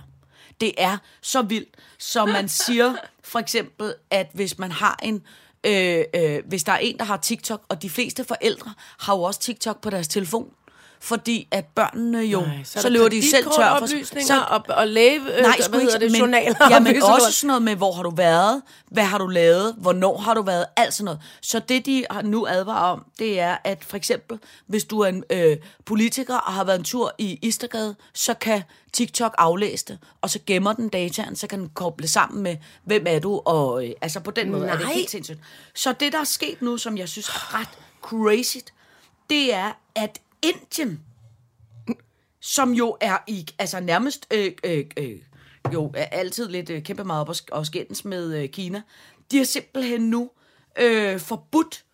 Det er så vildt, så man siger for eksempel, at hvis man har en øh, øh, hvis der er en, der har TikTok, og de fleste forældre har jo også TikTok på deres telefon, fordi at børnene jo, Nej, så, så, er så løber de selv tør for... kreditkortoplysninger og, og læge, øh, Nej, hvad hedder det, men, journaler. ja, og men pisse også sådan noget med, hvor har du været, hvad har du lavet, hvornår har du været, alt sådan noget. Så det, de nu advarer om, det er, at for eksempel, hvis du er en øh, politiker og har været en tur i Istergade, så kan TikTok aflæse det, og så gemmer den dataen, så kan den koble sammen med, hvem er du, og øh, altså på den måde Nej. er det helt sindssygt. Så det, der er sket nu, som jeg synes er ret crazy, det er, at Indien, som jo er i, altså nærmest, øh, øh, øh, jo er altid lidt øh, kæmpe meget op og, og skændes med øh, Kina, de har simpelthen nu øh, forbudt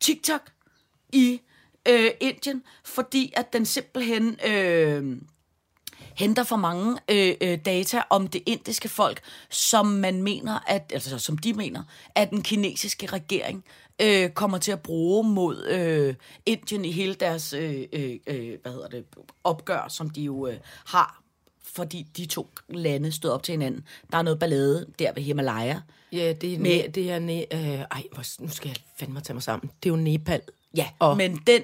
TikTok i øh, Indien, fordi at den simpelthen øh, henter for mange øh, øh, data om det indiske folk, som man mener, at, altså som de mener, at den kinesiske regering øh, kommer til at bruge mod øh, Indien i hele deres øh, øh, øh, hvad hedder det, opgør, som de jo øh, har, fordi de to lande stod op til hinanden. Der er noget ballade der ved Himalaya. Ja, det er, Med- ne, det er ne, øh, ej, hvor, nu skal jeg fandme tage mig sammen. Det er jo Nepal. Ja, Og- men den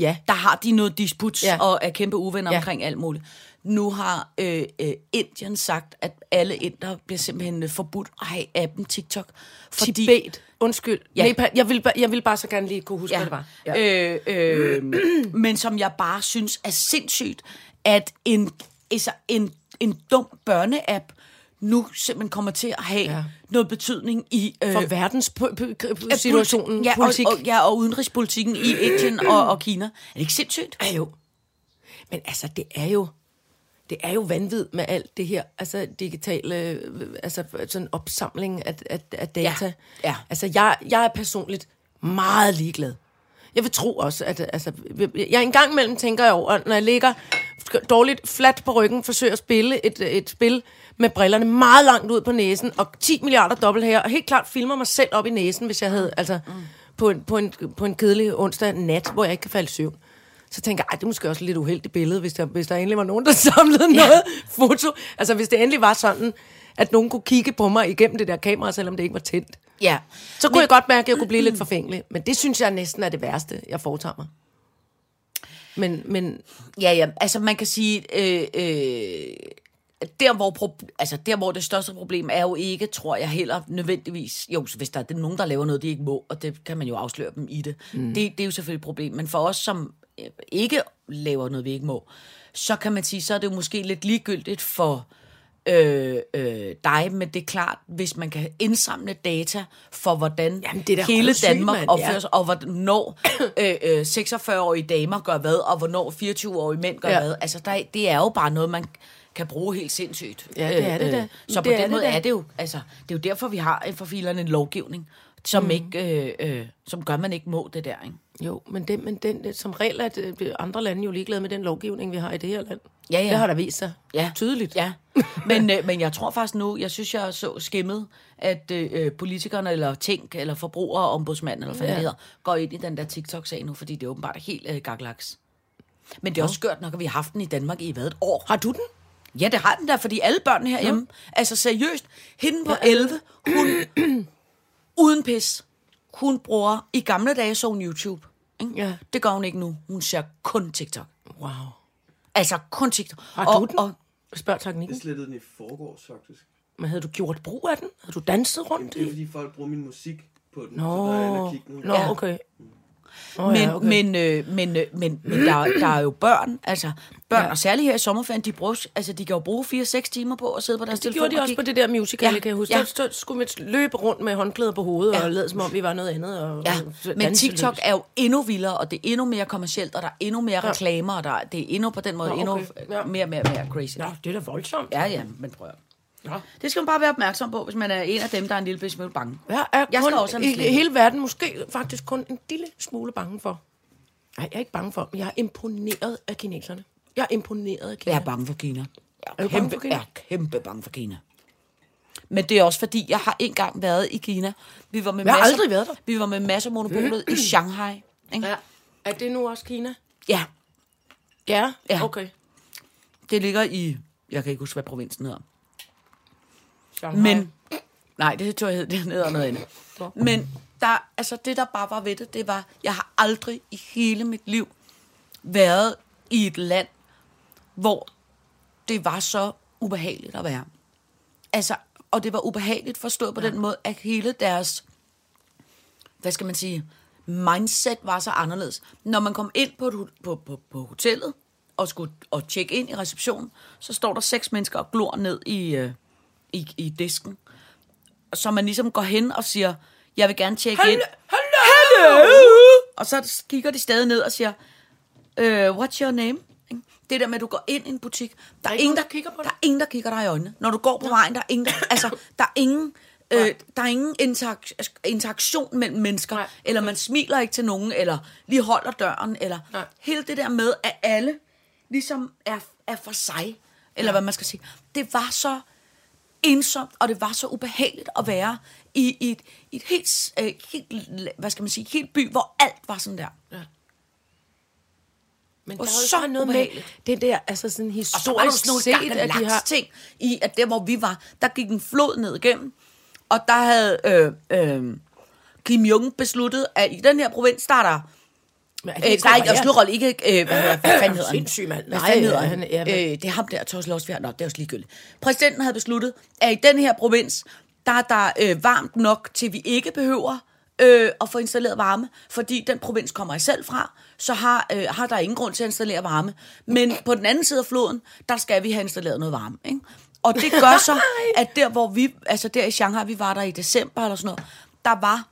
Ja. der har de noget disputs ja. Og er kæmpe uvenner ja. Omkring alt muligt. Nu har øh, øh, Indien sagt, at alle inder bliver simpelthen øh, forbudt at have appen TikTok. Fordi, Tibet. Undskyld. Ja. Nepal. Jeg vil, jeg vil bare så gerne lige kunne huske, Ja. hvad det var. Ja. Øh, øh, men som jeg bare synes er sindssygt, at en, altså en, en dum børneapp nu simpelthen kommer til at have ja. Noget betydning i... Øh, For verdens po- po- po- situationen, ja, politik. Og, og, ja, og udenrigspolitikken i Indien og, og Kina. Er det ikke sindssygt? Ja, jo. Men altså, det er jo... Det er jo vanvid med alt det her, altså digitale, øh, altså sådan opsamling af, af, af data. Ja, ja. Altså, jeg, jeg er personligt meget ligeglad. Jeg vil tro også, at altså, jeg en gang imellem tænker jeg over, når jeg ligger dårligt fladt på ryggen, forsøger at spille et, et spil med brillerne meget langt ud på næsen, og 10 milliarder dobbelt her, og helt klart filmer mig selv op i næsen, hvis jeg havde, altså, på en, på en, på en kedelig onsdag nat, hvor jeg ikke kan falde i søvn. Så tænker jeg, det er måske også et lidt uheldigt billede, hvis der, hvis der endelig var nogen, der samlede noget foto. Altså, hvis det endelig var sådan, at nogen kunne kigge på mig igennem det der kamera, selvom det ikke var tændt. Ja. Så kunne jeg godt mærke, at jeg kunne blive lidt forfængelig. Men det synes jeg næsten er det værste, jeg foretager mig. Men, men Ja, ja, altså man kan sige, øh, øh, der, hvor pro- altså, der hvor det største problem er jo ikke, tror jeg heller nødvendigvis, jo, hvis der er nogen, der laver noget, de ikke må, og det kan man jo afsløre dem i det, mm. det, det er jo selvfølgelig et problem, men for os, som øh, ikke laver noget, vi ikke må, så kan man sige, så er det jo måske lidt ligegyldigt for øh, øh, dig, men det er klart, hvis man kan indsamle data for, hvordan Jamen, det er hele Danmark mand, opfører ja. sig, og hvornår øh, øh, 46-årige damer gør hvad, og hvornår 24-årige mænd gør ja. Hvad. Altså, der, er- det er jo bare noget, man kan bruge helt sindssygt. Ja, det er det da. Så Det på den det måde da. er det jo, altså, det er jo derfor, vi har for filerne en lovgivning, som, Mm. ikke, øh, øh, som gør, man ikke må det der, ikke? Jo, men, den, men den, som regel er det, andre lande jo ligeglade med den lovgivning, vi har i det her land. Ja, ja. Det har der vist sig Ja. tydeligt. Ja, men, øh, men jeg tror faktisk nu, jeg synes, jeg så skimmet, at øh, politikerne, eller Tænk, eller forbrugerombudsmanden, eller hvad Ja. det hedder, går ind i den der TikTok-sag nu, fordi det er åbenbart helt øh, gaglaks. Men det er også skørt nok, at vi har haft den i Danmark i hvad, et år. Har du den? Ja, det har den der, fordi alle børnene herhjemme, altså seriøst, hende på 11, hun, uden pis, hun bruger, i gamle dage så hun YouTube. Ikke? Ja. Det gør hun ikke nu. Hun ser kun TikTok. Wow. Altså kun TikTok. Har og, du den? Og, Spørg teknikken. Jeg slettede den i forgårs, faktisk. Men havde du gjort brug af den? Havde du danset rundt Det er i? fordi folk bruger min musik på den, Nå, så der er jeg inde og kigge nu. Nå Ja. okay. Oh, men, ja, okay. men, øh, men, øh, men, men der, der er jo børn, altså børn, Ja. ja. og særligt her i sommerferien, de, bruger, altså, de kan jo bruge 4-6 timer på at sidde på deres det telefon gjorde de og også på det der musical, Ja, kan jeg huske. ja. Ja. Så skulle vi løbe rundt med håndklæder på hovedet Ja. og lade som om vi var noget andet. Og, Ja, og men TikTok løs. er jo endnu vildere, og det er endnu mere kommercielt, og der er endnu mere Ja. reklamer, og der, er- det er endnu på den måde Nå, endnu okay. Ja. mere, mere, mere crazy. Nå, det er da voldsomt. Ja, ja, men prøv at. Ja. Det skal man bare være opmærksom på, hvis man er en af dem, der er en lille smule bange. Jeg er Jeg kun, skal også i, hele verden måske faktisk kun en lille smule bange for. Nej, jeg er ikke bange for dem. Jeg er imponeret af kineserne. Jeg er imponeret af Kina. Jeg er bange for Kina. Jeg Er er, du bange kæmpe, for Kina? Jeg er kæmpe bange for Kina. Men det er også fordi, jeg har engang været i Kina. Vi var med Jeg har masser, aldrig været der. Vi var med masser monopolet i Shanghai. Ikke? Ja. Er det nu også Kina? ja, Ja. Ja. Okay. det ligger i... Jeg kan ikke huske, hvad provinsen hedder. Shanghai. Men, nej, det tror jeg hed, det hedder noget andet. Men der, altså det, der bare var ved det, det var, jeg har aldrig i hele mit liv været i et land, hvor det var så ubehageligt at være. Altså, og det var ubehageligt forstået på ja. den måde, at hele deres, hvad skal man sige, mindset var så anderledes. Når man kom ind på, et, på, på, på hotellet og skulle og tjekke ind i receptionen, så står der seks mennesker og glor ned i, øh, i, i disken. Så man ligesom går hen og siger, jeg vil gerne tjekke ind. Hallo! Og så kigger de stadig ned og siger, øh, what's your name? Det der med, at du går ind i en butik, der er, ingen, der, der kigger på der dig? er ingen, der kigger dig i øjnene. Når du går på vejen, der er ingen, der, altså, der er ingen, øh, der er ingen interak- interaktion mellem mennesker, Nej. eller man smiler ikke til nogen, eller lige holder døren, eller Nej. hele det der med, at alle ligesom er, er for sig, eller hvad man skal sige. Det var så ensomt, og det var så ubehageligt at være i, i, et, i et helt, øh, helt, hvad skal man sige, helt by, hvor alt var sådan der. Men Og der er jo så noget med ubehageligt. det der, altså sådan Og så var historisk sådan nogle set, at de har... ting i, at der, hvor vi var, der gik en flod ned igennem, og der havde øh, øh, Kim Jong besluttet, at i den her provins, der er der Men er Øh, ikke nej, jeg slår ikke, øh, hvad, hvad, hvad fanden hedder han? Sindssyg mand. Hvad Nej, fanden hedder ja, han? han er- Øh, det er ham der, Torsten Losbjerg. Nå, det er også ligegyldigt. Præsidenten havde besluttet, at i den her provins, der er der øh, varmt nok, til vi ikke behøver øh, at få installeret varme, fordi den provins kommer jeg selv fra, så har, øh, har der ingen grund til at installere varme. Men på den anden side af floden, der skal vi have installeret noget varme. Ikke? Og det gør så, at der hvor vi, altså der i Shanghai, vi var der i december eller sådan noget, der var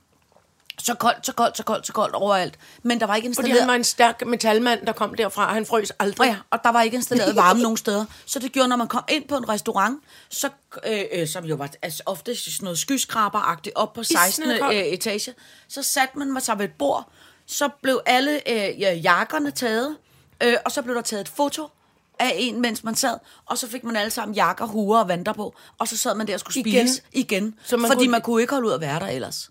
så koldt, så koldt, så koldt, så koldt overalt. Men der var ikke Fordi installeret... han var en stærk metalmand, der kom derfra, og han frøs aldrig. Og, ja, og der var ikke installeret varme nogen steder. Så det gjorde, når man kom ind på en restaurant, så, øh, øh, som jo var altså, ofte sådan noget skyskraberagtigt op på 16. Isnende koldt. Øh, etage, så satte man sig ved et bord, så blev alle øh, ja, jakkerne taget, øh, og så blev der taget et foto af en, mens man sad, og så fik man alle sammen jakker, huer og vanter på, og så sad man der og skulle Igen. spise igen, Så man fordi kunne- man kunne ikke holde ud at være der ellers.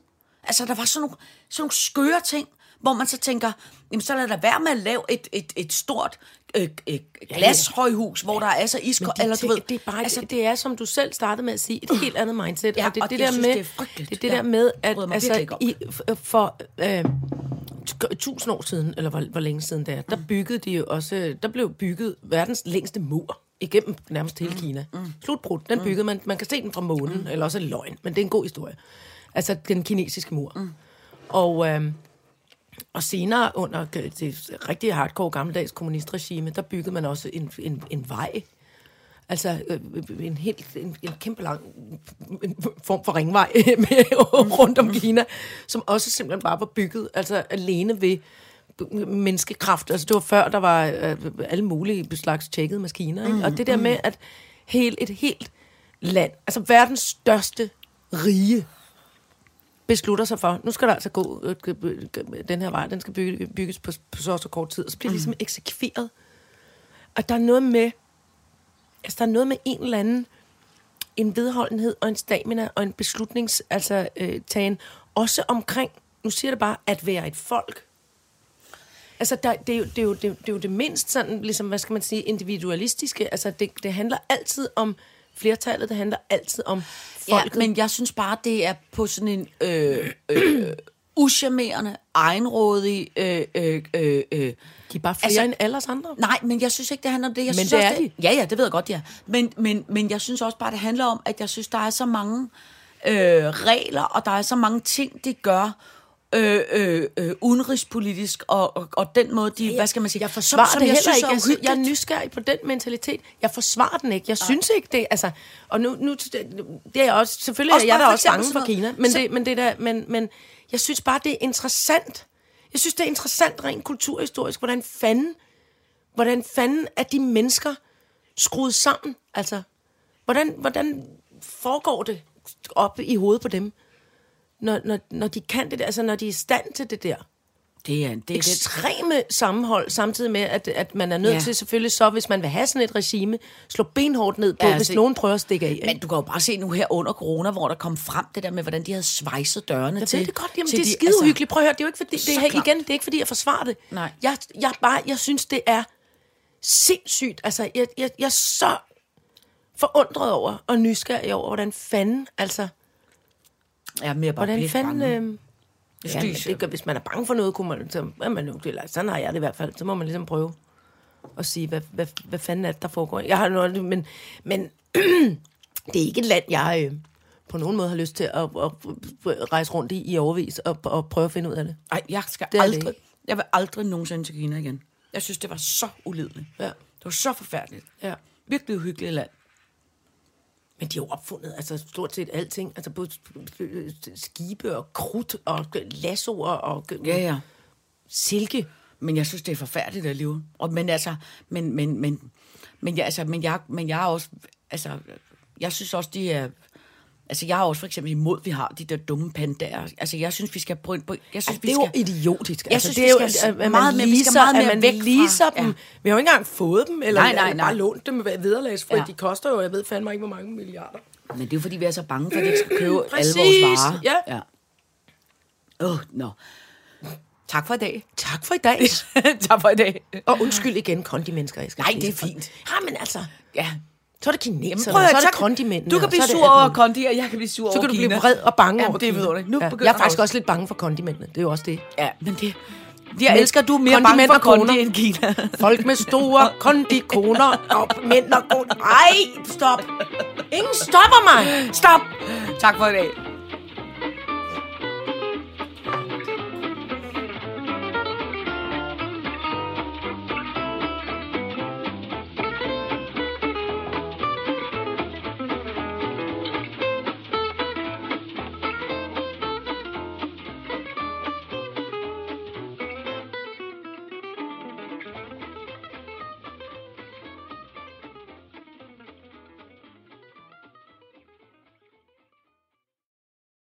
Altså, der var sådan nogle, sådan nogle skøre ting, hvor man så tænker, jamen så lad da være med at lave et, et, et stort øh, øh, glashøjhus, hvor der er så de eller du ved. det er bare, altså, det er som du selv startede med at sige, et helt andet mindset. Ja, og det, og det, der synes, med, det er det er det Ja. der med, at altså, i, for øh, tusind år siden, eller hvor, hvor længe siden det er, der byggede de jo også, der blev bygget verdens længste mur igennem nærmest hele Kina. Slutbrud, den byggede man, man kan se den fra månen, eller også løgn, men det er en god historie. Altså den kinesiske mur. Og, øh, og senere under det rigtig hardcore gammeldags kommunistregime, der byggede man også en, en, en vej. Altså øh, en helt en, en kæmpe lang en form for ringvej med, rundt om Kina, som også simpelthen bare var bygget altså alene ved menneskekraft. Altså det var før, der var øh, alle mulige slags tjekkede maskiner. Ikke? Og det der med, at helt, et helt land, altså verdens største rige, beslutter sig for, nu skal der altså gå øh, øh, den her vej, den skal bygge, bygges på, på så og så kort tid, og så bliver det ligesom eksekveret. Og der er noget med, altså der er noget med en eller anden, en vedholdenhed og en stamina og en beslutnings, altså øh, tagen, også omkring, nu siger det bare, at være et folk. Altså, der, det, er jo, det, er jo, det, det er jo det mindst sådan, ligesom, hvad skal man sige, individualistiske. Altså, det, det handler altid om flertallet, det handler altid om folket. Ja, men jeg synes bare, det er på sådan en øh, øh, uschammerende, egenrådig... Øh, øh, øh, øh. de er bare flere altså- altså, end alle os andre. Nej, men jeg synes ikke, det handler om det. Jeg Men synes det også, er de. Ja, ja, det ved jeg godt, ja. Men, men, men jeg synes også bare, det handler om, at jeg synes, der er så mange øh, regler, og der er så mange ting, de gør øh, øh, øh, udenrigspolitisk, og, og, og den måde, de, hvad skal man sige, Jeg forsvarer som, som det jeg heller synes ikke. Jeg, jeg er nysgerrig på den mentalitet. Jeg forsvarer den ikke. Jeg synes ikke det. Altså, og nu, nu det er også, selvfølgelig Også er jeg da også bange for Kina. Men, så- det, men, det der, men, men jeg synes bare, det er interessant. Jeg synes, det er interessant rent kulturhistorisk, hvordan fanden, hvordan fanden er de mennesker skruet sammen? Altså, hvordan, hvordan foregår det op i hovedet på dem? Når, når, når de kan det der, altså når de er i stand til det der Det er, det er det. ekstreme sammenhold, samtidig med, at, at man er nødt Ja. til selvfølgelig så, hvis man vil have sådan et regime, slå benhårdt ned på, Ja, ja, hvis altså- nogen prøver at stikke af. Ikke? Men du kan jo bare se nu her under corona, hvor der kom frem det der med, hvordan de havde svejset dørene jeg til. ved det godt, jamen til det er de- skide uhyggeligt. Prøv at høre, det er jo ikke fordi, det er, klart. igen, det er ikke fordi, jeg forsvarer det. Nej. Jeg, jeg, bare, jeg synes, det er sindssygt. Altså, jeg, jeg, jeg er så forundret over og nysgerrig over, hvordan fanden, altså, Ja, men jeg er bare hvordan fanden... Øh, ja, men det- det gør, hvis man er bange for noget, kunne man, så man jo, eller sådan har jeg det i hvert fald, så må man ligesom prøve at sige, hvad, hvad, hvad fanden er det, der foregår. Jeg har noget, men, men det er ikke et land, jeg øh, på nogen måde har lyst til at, at, at rejse rundt i i overvis og, og prøve at finde ud af det. Ej, jeg skal Det det aldrig... ikke. Jeg vil aldrig nogensinde til Kina igen. Jeg synes, det var så ulideligt. Ja. Det var så forfærdeligt. Ja. Virkelig uhyggeligt land. Men de har jo opfundet altså, stort set alting. Altså både skibe og krudt og lassoer og Ja, ja. silke. Men jeg synes, det er forfærdeligt at leve. Og, men altså, men, men, men, men, jeg, altså, men, jeg, men jeg er også, altså, jeg synes også, de er, altså, jeg er også for eksempel imod, at vi har de der dumme pandaer. Altså, jeg synes, vi skal prøve jeg synes, Altså, vi det er jo skal, idiotisk. Jeg altså, synes, det vi er jo, skal at, man vi skal leaser, meget mere at man væk fra- leaser ja. dem. Vi har jo ikke engang fået dem, eller, Nej, nej, eller bare nej. lånt dem vederlagsfrit. Ja. Ja. De koster jo, jeg ved fandme ikke, hvor mange milliarder. men det er jo fordi, vi er så bange for, at de ikke skal købe alle vores varer. ja. ja. Åh, oh, nå. Tak for i dag. Tak for i dag. tak for i dag. og undskyld igen, kondimennesker. Jeg skal Nej, det er fint. Ja, men altså, Ja. Så er det kineserne, så høre, er det så- kondimændene. Du kan blive så sur over kondi, og jeg kan blive sur Så over kan du Kina. blive vred og bange Ja, over det Kina. vidunderligt. Nu ja. begynder Jeg er faktisk også- lidt bange for kondimændene. Det er jo også det. Ja, men det... Jeg elsker, du er mere bange for kondi koner. end Kina. Folk med store kondikoner og mænd og koner. Ej, stop. Ingen stopper mig. Stop! Tak for i dag.